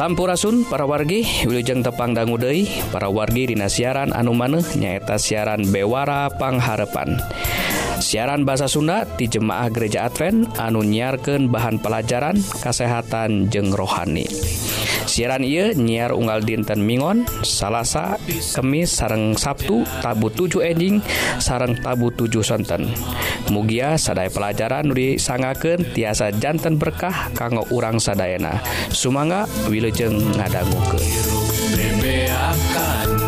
Sampurasun para wargi Wilujeng Tepang Dangudei para wargi Dina siaran anu maneh nyaeta siaran Bewara Pangharepan siaran bahasa Sunda di Jemaah Gereja Advent anu nyiarkan bahan pelajaran kesehatan jeng rohani. siaran ia nyiar unggal dinten Mingon salahsa kemis sareng Sabtu tabu 7 enjing sareng tabu 7 sonten. Mugia sadai pelajaran Nuri sangaken tiasa jantan berkah kanggo urang sadayana. Sumanga Wilujeng ngadanggu ke. Akan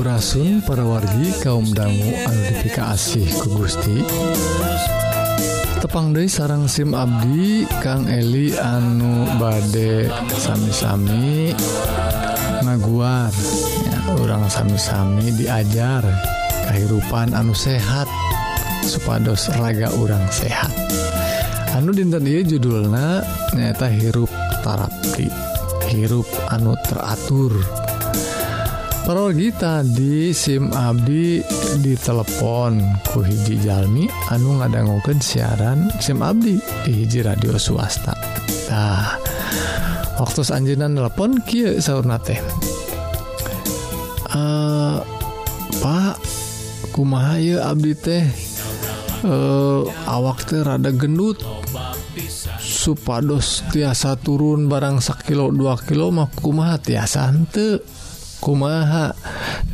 Urasun para wargi kaum dangu Aldifika asih ku Gusti. Tepang Dei sarang SIM Abdi Kang Eli anu bade sami-sami ngaguar. Ya, orang sami-sami diajar kehidupan anu sehat supados raga orang sehat. Anu dinten dia judulnya nyata hirup tarapti hirup anu teratur. Astrologi tadi SIM Abdi ditelepon ku hiji Jalmi anu ngadangguken siaran SIM Abdi di hiji radio swasta. Nah waktu Anjinan telepon Ki sauna teh uh, Pak kumaha Abdi teh? Uh, awak teh rada gendut. Supados tiasa turun barang sakilo 2 kilo mah kumaha tiasa hante kumaha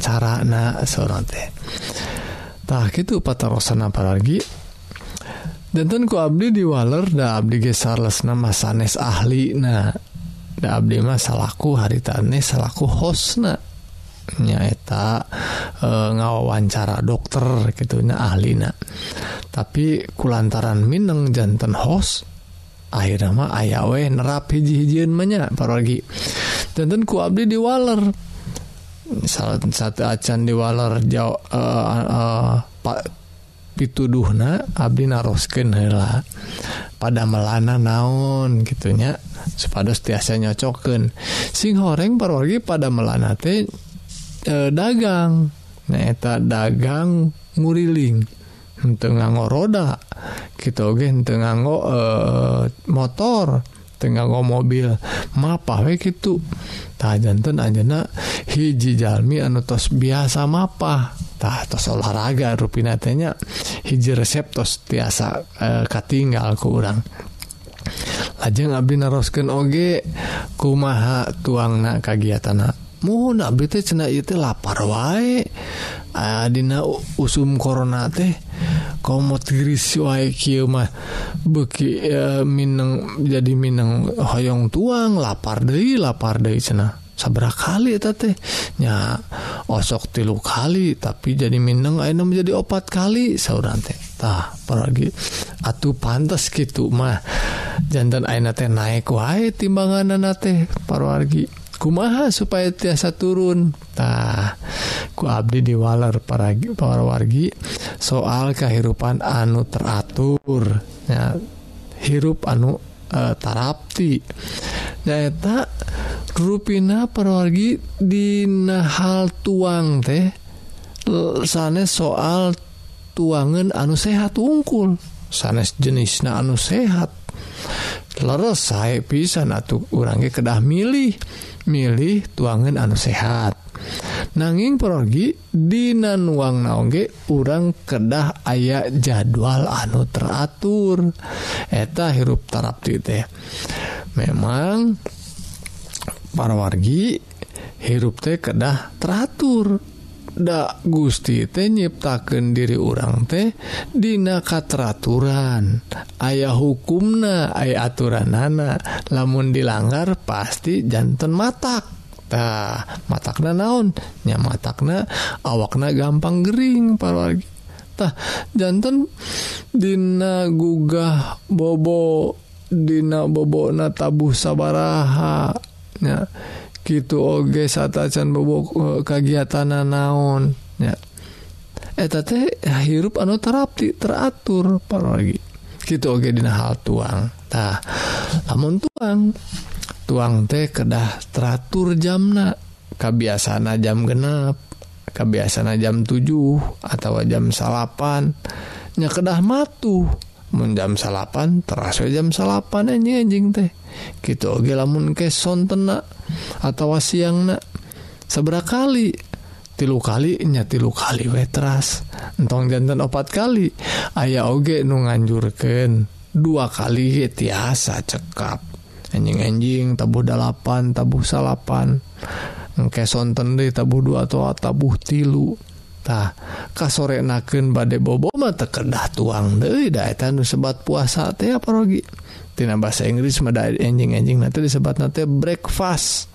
carana seorang teh tah gitu patarosana paragi ku abdi di Waler da abdi ge salesna mah sanes ahli na. Da abdi mah salaku haritane salaku hostna nyaeta e, ngawawancara dokter gitu na. Ahlina tapi kulantaran mineng jantan host akhirnya mah aya we nerap hiji-hijieun mah nya paragi danten ku abdi di Waler saat acan diwaler jauh eh, uh, uh, eh, Pak pituduhna Abdi narosken hela pada melana naon gitunya supados tiasa nyocoken sing horeng parorgi pada melana teh e, dagang. Nyaeta dagang nguriling henteu nganggo roda. Gitu oge henteu nganggo e, motor. Tengganggo mobil. Mapah we gitu tah jantan anjeunna hiji jalmi anu tos biasa mapah. Tah tos olahraga rupina tanya hiji resep tos tiasa e, katinggal ku urang. Lajeng abdi naroskeun oge kumaha tuangna kagiatan lapar wae. Dina usum korona teh komotmah beki e, Mineng jadi Mineng hoyong tuang lapar deui lapar deui cena sabra kali eta teh nya osok tilu kali tapi jadi Mineng ayeuna jadi opat kali sauran tehtah paragi atuh pantas gitu mah. Jantan ayeuna teh naik wae timbanganna teh parwargi. kumaha supaya tiasa turuntah ku Abdi diwaler para para wargi soal kehidupan anu teratur. Ya, hirup anu e, tarapti. Nyata ruina perwargi dina hal tuang teh sanes soal tuangan anu sehat ungkul. Sanes jenis anu sehat. selesai pisan atau orangnya kedah milih milih tuangan anu sehat. Nanging pergi Dina uang naongge urang kedah aya jadwal anu teratur. Eta hirup tarap teh. Memang para wargi hirup teh kedah teratur. Da Gusti teh nyiptakan diri orang teh Dina kateraturan. Ayaah hukumna aya aturan nana lamun dilanggar pasti jantan matatah matakna naon? Nya matakna awakna gampang Gering partah jantan Dina gugah bobo Dina bobona tabuh sabarahanya gitu oge satacan bobok eh, kegiatan naon. Ya. Eta teh hirup anu terapti teratur para lagi. Gitu oge dina hal tuang. Tah lamun tuang tuang teh kedah teratur jamna. Kebiasaan jam genap kebiasaan jam 7 atau jam salapannya kedah matu jam salapan terasa jam salapan anjing anjing teh. Gitu oke lamun ke sontena atau siang nak sebera kali. Tilu kali nya tilu kali we teras. Entong jantan opat kali. Ayah oge nu nganjurkan dua kali tiasa cekap. Anjing anjing tabuh dalapan tabuh salapan. Engke sonten deh tabuh dua atau tabuh tilu. tah kasore naken badai bobo mah tekedah tuang deh daeta nu sebat puasa teh apa rogi? Tina bahasa Inggris mah enjing enjing nanti disebat nanti breakfast.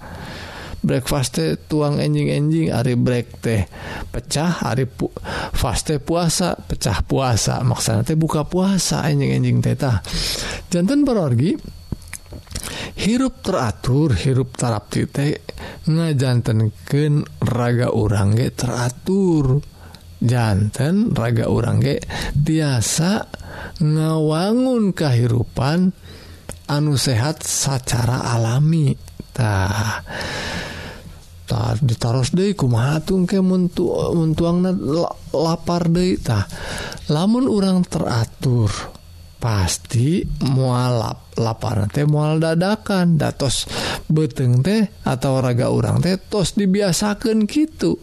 Breakfast teh tuang enjing enjing hari break teh pecah hari pu fast teh puasa pecah puasa. Maksudnya teh buka puasa enjing enjing teh tah. Jantan perorgi hirup teratur hirup tarap titik ngajantenken raga orangrangge teratur. Jantan raga orangrangge tiasa ngawangun kehidupan anu sehat secara alamitah ditaros De kumatung keuntuang lapar Detah lamun orang teratur pasti mualaf lapar teh mual dadakan. Datos beteng teh atau raga orang teh tos dibiasakan gitu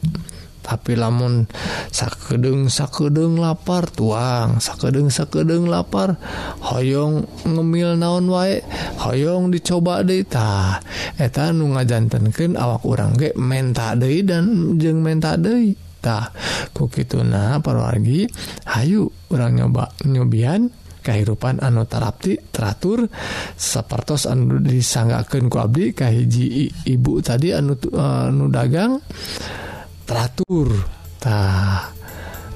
tapi lamun sakedeng sakedeng lapar tuang sakedeng sakedeng lapar hoyong ngemil naon wae hoyong dicoba deita eta nu ngajantenkeun awak orang ge menta deui dan jeung menta deui tah ku kituna parwargi hayu urang nyoba nyobian kehidupan anu tarapti teratur sepertos anu disanggaken ku Abdi kahiji ibu tadi anu anu dagang teratur. Teraturtah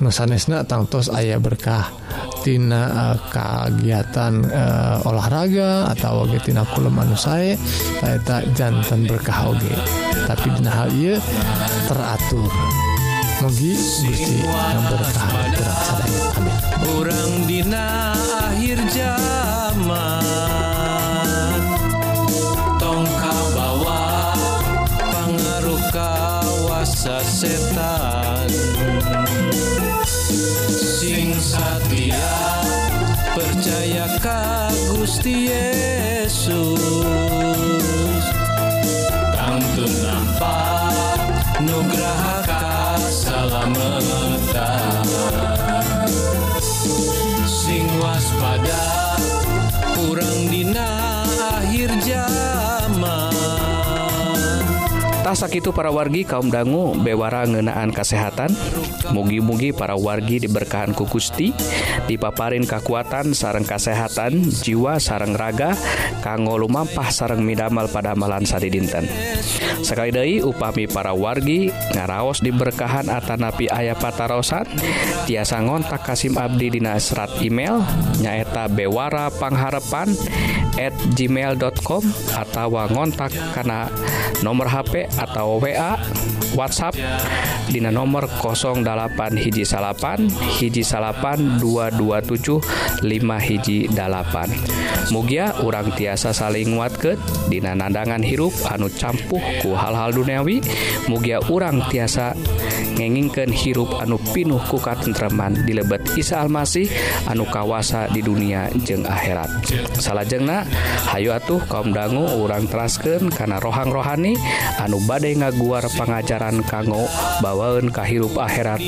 nusanesna tangtos ayah berkahtina uh, kegiatan uh, e, olahraga atau ogetina kule anu saya tak jantan berkah oge. Tapi dina hal ieu teratur. Mugi Gusti orang dina akhir zaman. Tongka bawa pengaruh kawasa setan. Sing satya percaya ka Gusti Yesus. Tangtu nampak nugraha meletak sing waspada kurang dina akhir zaman. Tasak itu para wargi kaum dangu bewara ngenaan kesehatan. Mugi-mugi para wargi diberkahan ku Gusti dipaparin kekuatan sarang kesehatan jiwa sarang raga kanggo lumampah sarang midamal pada malan sari dinten sekali dari upami para wargi ngaraos diberkahan Atanapi Ayah Patarosan tiasa ngontak Kasim Abdi Dina serat email nyaeta Bewara Pangharepan at gmail.com atau ngontak karena nomor HP atau WA WhatsApp Dina nomor 08 hiji salapan hiji salapan 227 5 hiji dalapan Mugia urang tiasa saling nguatket Dina nandangan hirup anu campuhku hal-hal duniawi Mugia urang tiasa ngengingkeun hirup anu pinuh kuka tentreman di lebet Isa Almasih anu kawasa di dunia jeung akhirat. Salahjengna Hayu atuh kaum dangu urang terasken karena rohang rohani anu badai ngaguar pengajaran kanggo bawaun kahirup akhirat.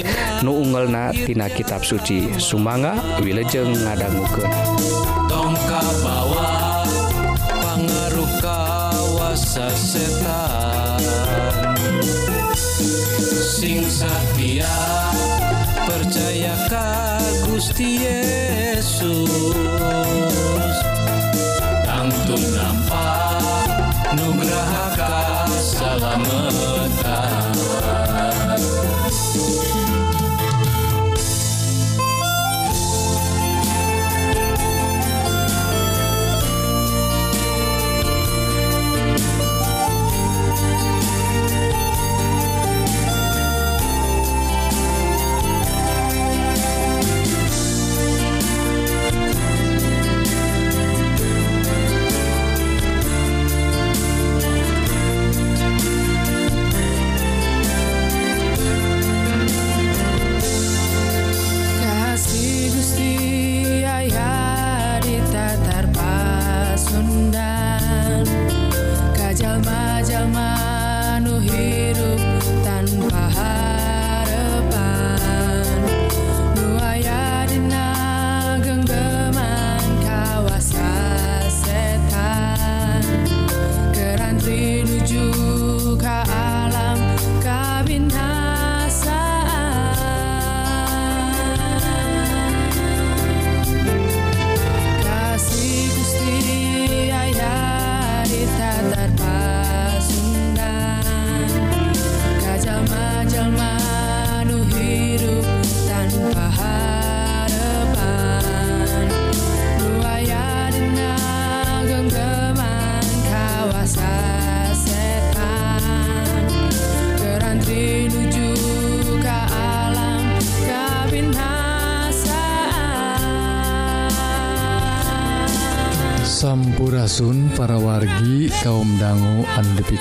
Nu unggelna tina kitab suci. Sumanga wilejeng ngadangguken tongka bawa Yes, Jesús.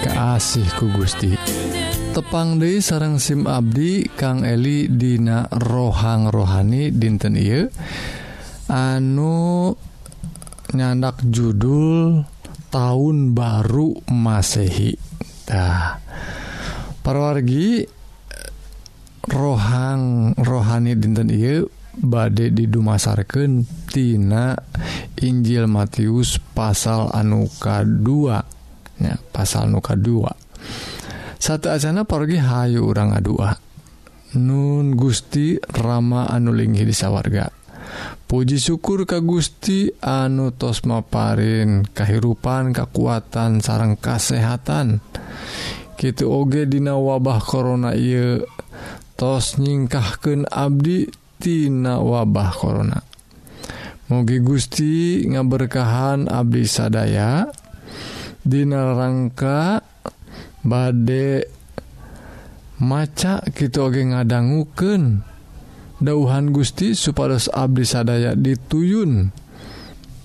kasihku Gusti. Tepang De sarang SIM Abdi Kang Eli Dina rohang rohani dinten I anu nyandak judul tahun baru masehi. Masehitah parwargi rohang rohani dinten I badai didumasarkan Tina Injil Matius pasal anuka 2 ya pasal nuka 2 satu acana pergi Hayu orang A2 Nun Gusti Rama anulinghi di sawwarga Puji syukur ka Gusti anu tosmaparin kehidupan kekuatan sarang kesehatan gitu oge dina wabah korona ye tos nyingkahken Abdi Tina wabah korona Mugi Gusti ngaberkahan Abdi sadaya. Dina rangka badde maca gitu oge ngadangguken dauhan Gusti supados Abdi sadaya dituyun.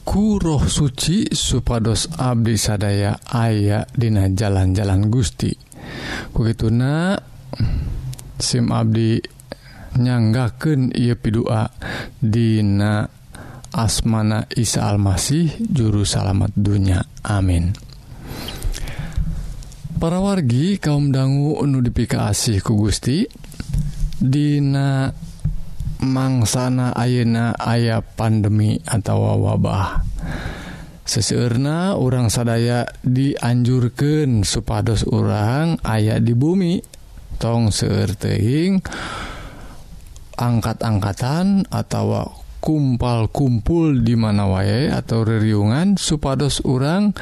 Kuroh suci supados Abdi sadaya aya Dina jalan-jalan Gusti. Begitu na SIM Abdi nyanggaken ia pidua. Dina asmana Isa Almasih juru salamet dunya. Amin. para wargi kaum dangu nudifikasi ku Gusti. Dina mangsana Ayeuna aya pandemi atau wabah. Seseurna orang sadaya dianjurkan supados orang ayat di bumi. Tong seerteing angkat-angkatan atau kumpal-kumpul di mana wae atau reriungan supados orang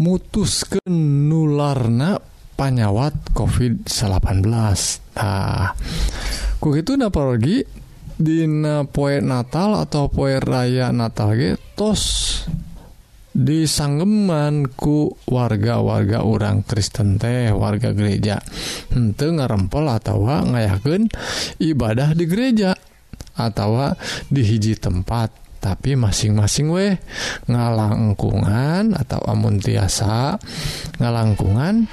mutus ke nularna panyawat covid 18 nah ku gitu napargi Dina poe Natal atau poe raya Natal ge tos disanggeman ku warga-warga orang Kristen teh warga gereja. Hmm, Henteu ngarempel atau ngayakeun ibadah di gereja atau di hiji tempat. tapi masing-masing we ngalangkungan atau amun tiasa ngalangkungan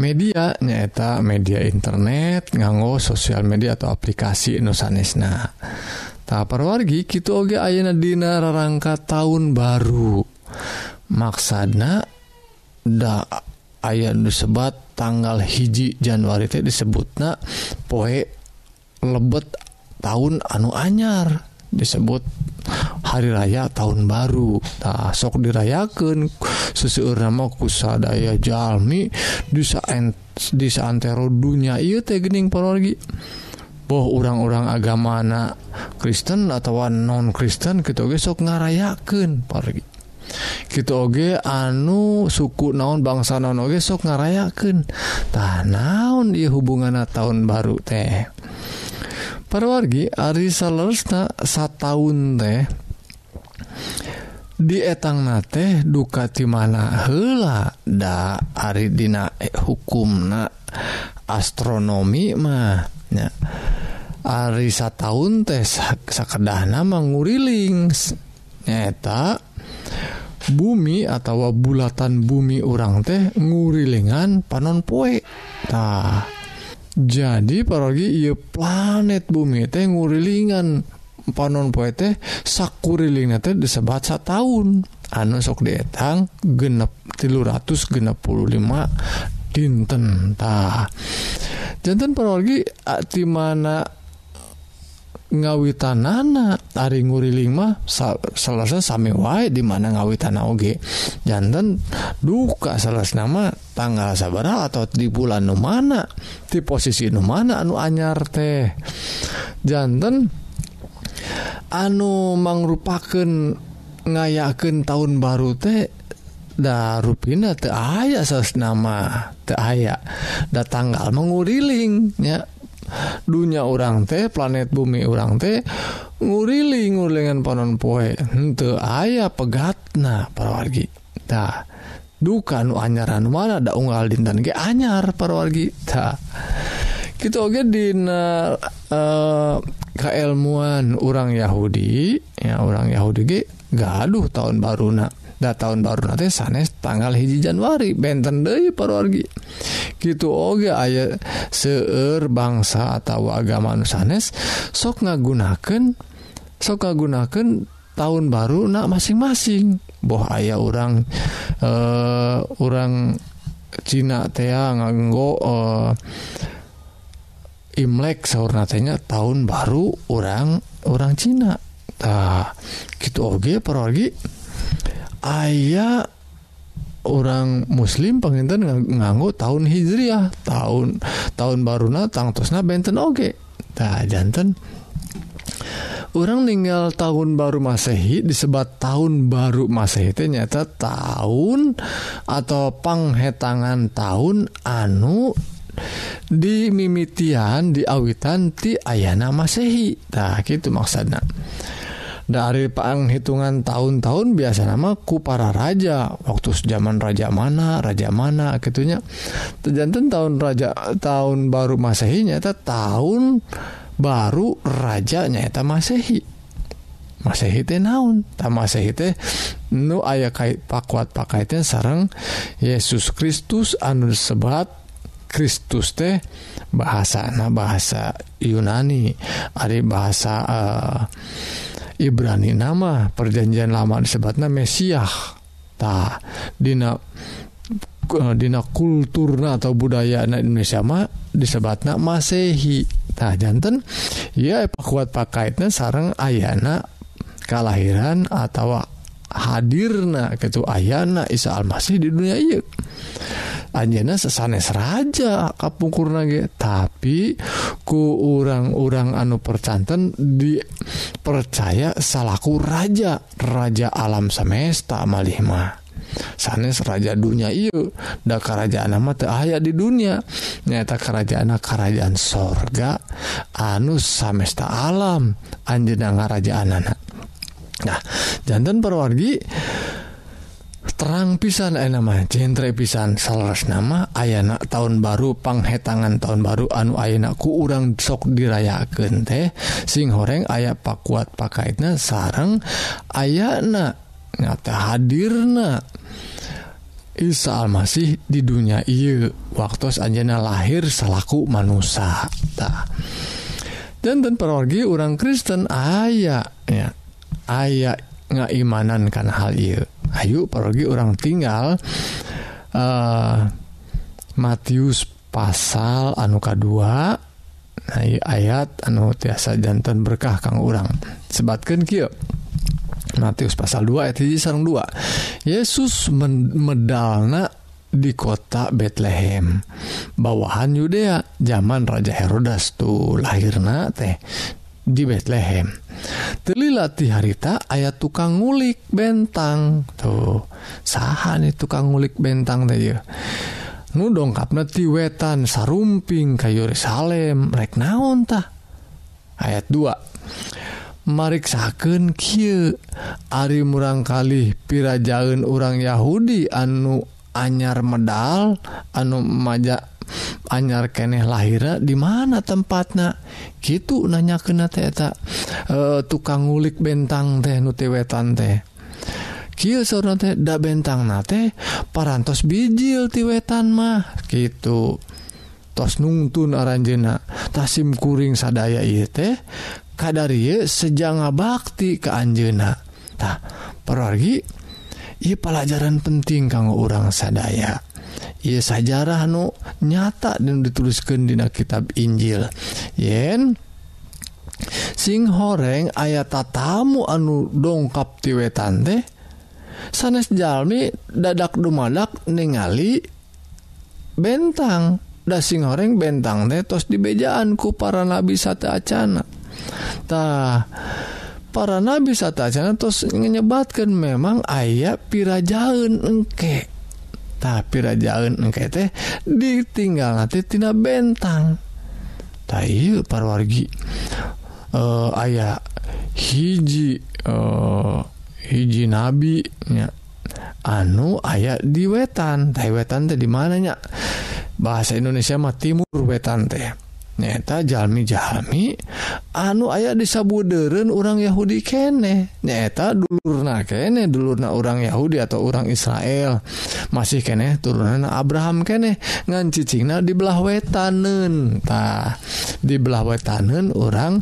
media nyaeta media internet nganggo sosial media atau aplikasi nusanesna tak perwargi gitu oge ayana dina rangka tahun baru. Maksana da ayat disebat tanggal hiji Januari itu disebutna poe lebet tahun anu anyar. disebut hari raya tahun baru. Nah, sok dirayakan seseur nama kusadaya jalmi di di saantero dunia iya teh gening parorgi boh orang-orang agama anak Kristen atau non Kristen kita oge sok ngarayakan parorgi kita oge anu suku naon bangsa naon oge sok ngarayakan tah naon ieu hubungan tahun baru teh? perwargi Ari salesna sataun teh dietang nate duka dukati mana hela da Aridina hukum na astronomi mahnya Ari sataun teh sakedahna nama ngurilingnyaeta bumi atau bulatan bumi orang teh ngurilingan panon poe tah jadi parogi ia planet bumi teh ngurilingan. Panon poe teh sakuriling teh disebat tahun. Anu sok dietang genep tilu ratus genep puluh lima dinten tah. Jantan parogi di mana ngawitanana Ari ngurilingmah selesai sami wae di mana ngawitan oge. Jantan duka salah nama tanggal sabara atau di bulan Nu mana di posisi Nu mana anu anyar teh. Jantan anu mangrupaken ngayaken tahun baru teh da rupina teh aya nama teh aya. Da tanggal menguriling ya dunia orang teh planet bumi orang teh nguriling ngulingan panon poe. Henteu aya pegatna parawargi. Tah duka nu anyaran mana da unggal dinten ge anyar parawargi. Tah kita oge dina uh, eh, eh, keilmuan orang Yahudi ya orang Yahudi ge gaduh tahun baru nak da tahun baru nanti sanes tanggal hiji Januari. Benten deui parwargi gitu Oge aya seueur bangsa atau agama sanes sok ngagunaken sok ngagunaken tahun baru nak masing-masing. Boh ayah orang uh, eh, orang Cina teh nganggo uh, Imlek saurnatenya tahun baru orang orang Cina. Tah gitu oge okay, ayaah orang muslim penginten nganggu tahun Hijriah tahun tahun baru natang terusna beten Oge. Tak jantan. Orang tinggal tahun baru Masehi disebat tahun baru Masehi ternyata tahun atau penghetangan tahun anu di mimitian diawitan ti ayana Masehi. Tak gitu maksana dari penghitungan tahun-tahun biasa nama ku para raja. Waktu zaman raja mana raja mana gitunya. Terjantan tahun raja tahun baru masehi nyata tahun baru raja nyata masehi. Masehi teh naon? Tak masehi teh nu aya kait pakuat pakaitnya sarang Yesus Kristus anu sebat Kristus teh bahasa nah bahasa Yunani. Ada bahasa uh, Ibrani nama perjanjian lama disebutnya Mesiahtah Dina Dina kulturna atau budaya anak Indonesia mah disebutnya Masehi. Tah jantan ya kuat pakaitnya sarang ayana kelahiran atau hadirna gitu ayana Isa Almasih di dunia iya Anjana sesanes raja kapungkurna ge. Tapi ku orang-orang anu percanten dipercaya salahku raja. Raja alam semesta malihmah sanes raja dunia yuk da kerajaan nama aya di dunia nyata kerajaan kerajaan sorga anu semesta alam. Anjena ngarajaan anak nah jantan perwargi terang pisan nama genre pisan sales nama ayana tahun baru panghetangan tahun baru anu ayeakku urang sok dirayaken teh. Sing horeng aya pakuat pakaitnya sarang ayana ngata hadirna. Isa Almasih di dunia I waktu Anjana lahir salaku manusia tak jantan perorgi orang Kristen ayanya aya ngaimanan kan hal I Ayu pergi orang tinggal. Eh Matius pasal anuka 2 ayat anu tiasa jantan berkah kang orang sebatkan Ky Matius pasal 2 ayat sang 2 Yesus medalna di kota Betlehem. Bawahan Yudea zaman Raja Herodas tuh lahirna teh di Betlehem. Telilati harita ayat tukang ngulik bentang. Tuh sahan itu tukang ngulik bentang tadi nu dongkap neti wetan sarumping ka Yerusalem rek naon tah? Ayat 2 mariksaken kieu ari murangkali pirajaun orang Yahudi anu anyar medal anu maja anyar keneh lahir di mana tempatnya? Gitu nanya kena teeta e, tukang ngulik bentang teh nutiwetan teh. Da bentang nate parantos bijil tiwetan mah gitu. Tos nungtun aranjena tasim kuring sadaya ieu teh kadar sejanga bakti ke Anjenatah pergi i pelajaran penting kanggo orang sadaya. ya sajarah nu nyata dan dituliskan di kitab Injil. Yen sing horeng ayat tatamu anu dongkap tiwetan teh sanes Jalmi dadak dumadak ningali bentang. Dasing horeng bentang netos dibejaan ku para nabi sate acanatah para nabi sate acana terus menyebatkan memang ayat pirajaun engkek tapi rajaun engke teh ditinggal nanti tina bentang. Para parwargi. Eh, uh, ayah hiji uh, hiji nabinya anu ayat di wetan tai wetan teh di mananya bahasa Indonesia mah timur wetan teh. nyata jalmi-jalmi anu ayah disabuderen orang Yahudi kene. Nyata dulurna kene dulurna orang Yahudi atau orang Israel. Masih kene turunan Abraham kene. Ngan cicingna di belah wetanen tah. Di belah wetanen orang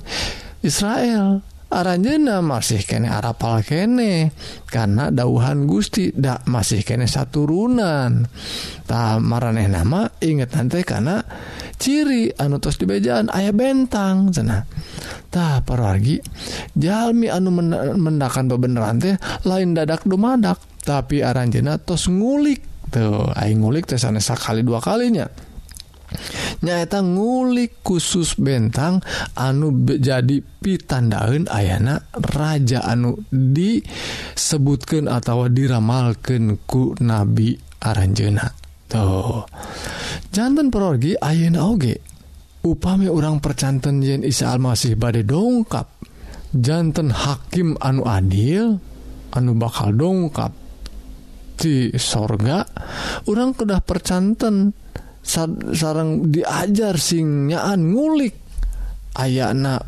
Israel. Aranjena masih kene arapal kene. Karena dauhan Gusti dak masih kene saturunan. Tak maraneh nama inget nanti karena ciri anutos di bejaan ayah bentang senatah parargi Jami anu mendakan bebeneran teh lain dadak dumadak tapi aranjena tos ngulik tuh. Aing ngulik teh sanes sekali dua kalinya. Nyaeta ngulik khusus bentang anu jadi pitandaun ayana raja anu disebutkan atau diramalkan ku nabi aranjena tuh. jantan perorgi Ayeuna oge. Upami orang percanten Yen Isa Almasih badai dongkap. Jantan hakim anu adil anu bakal dongkap di sorga. Orang kedah percanten sarang diajar singnyaaan ngulik. Ayana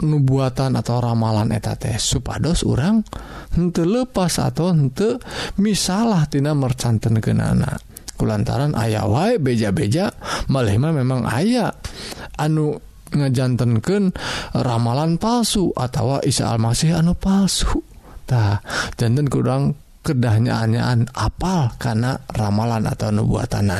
nubuatan atau ramalan eta teh supados orang hente lepas atau hente misalah tina mercanten genana kulantaran ayah wa beja-beja malema memang ayah anu ngejantanken ramalan palsu atau Isa Almasih anu palsutah jantan kurang kedahnyaanyaan apal karena ramalan atau nubuatan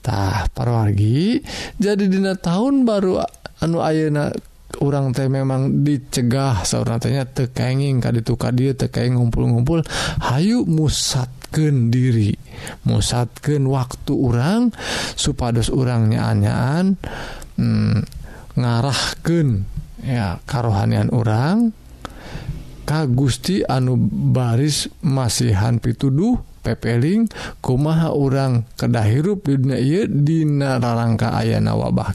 para parwargi jadi Dina tahun baru anu Ayeuna orang teh memang dicegah. Seorangnya tekenging ka dituka dia tekeng ngumpul-ngumpul. Hayu musatken diri. Musatken waktu orang supados orangnyaanyaan hmm, ngarahken ya karohanian orang Ka Gusti anu baris masihan pituduh pepeling kumaha orang kedah hirup didina aya ayana wabah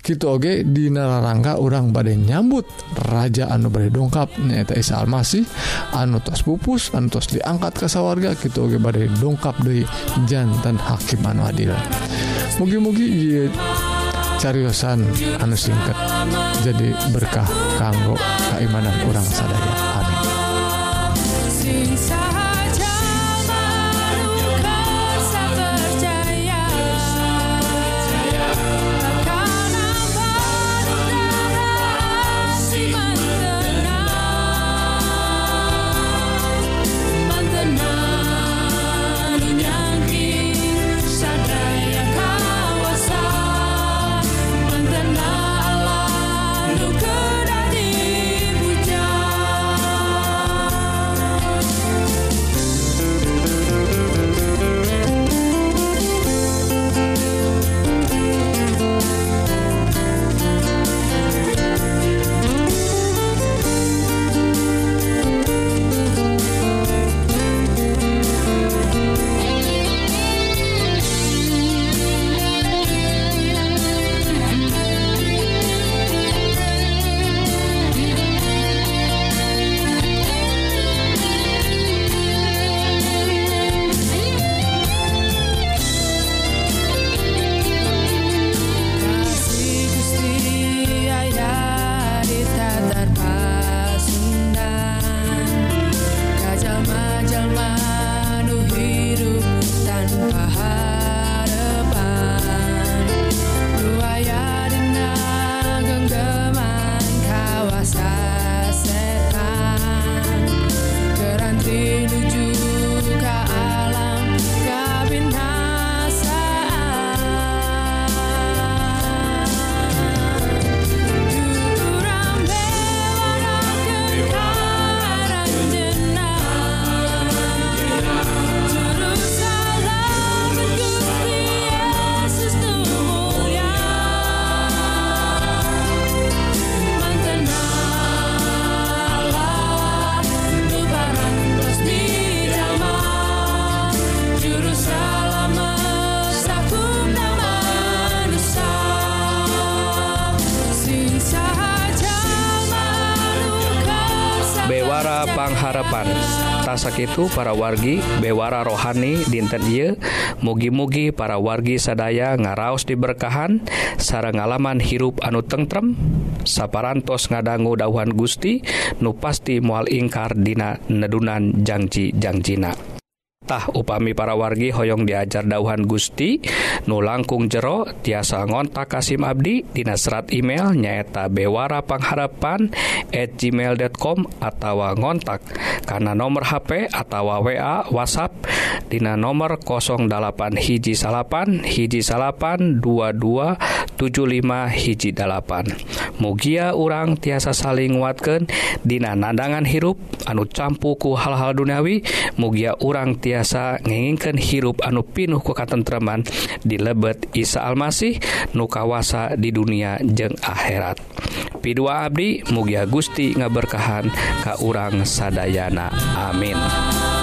gitu oge dirangka orang badai nyambut. Raja anu bad dongkapnyata Isa Almasih. Anutos pupus antos diangkat ke sawwarga gitu oge badai dongkap dari jantan Hakim anu Adil. Mugi-mugi cariyosan anu singkat jadi berkah kanggo keimanan orang sadaya. sakitu para wargi bewara rohani dinten Ieu. Mugi-mugi para wargi sadaya ngaraos diberkahan sarang ngalaman hirup anu tentrem. Saparantos ngadanggu dauhan Gusti nu pasti mual ingkar dina nedunan Jangji Jangjina Tah upami para wargi Hoong diajar dauhan Gusti nu langkung jero tiasa ngontak Kasim Abdi Dinasrat email nyaeta Bewara Pangharapan at gmail.com atau ngontak karena nomor HP atau wa WhatsApp Dina nomor 08 hiji salapan hiji salapan 2275 hiji dalapan. Mugia urang tiasa saling nguatkan Dina nadangan hirup anu campuku hal-hal duniawi Mugia urang tiasa tiasa ngenginkan hirup anu pinuh ku katentraman di lebet Isa Almasih nukawasa di dunia jeng akhirat. Pi2 Abdi Mugia Gusti ngaberkahan Ka urang Sadayana. Amin.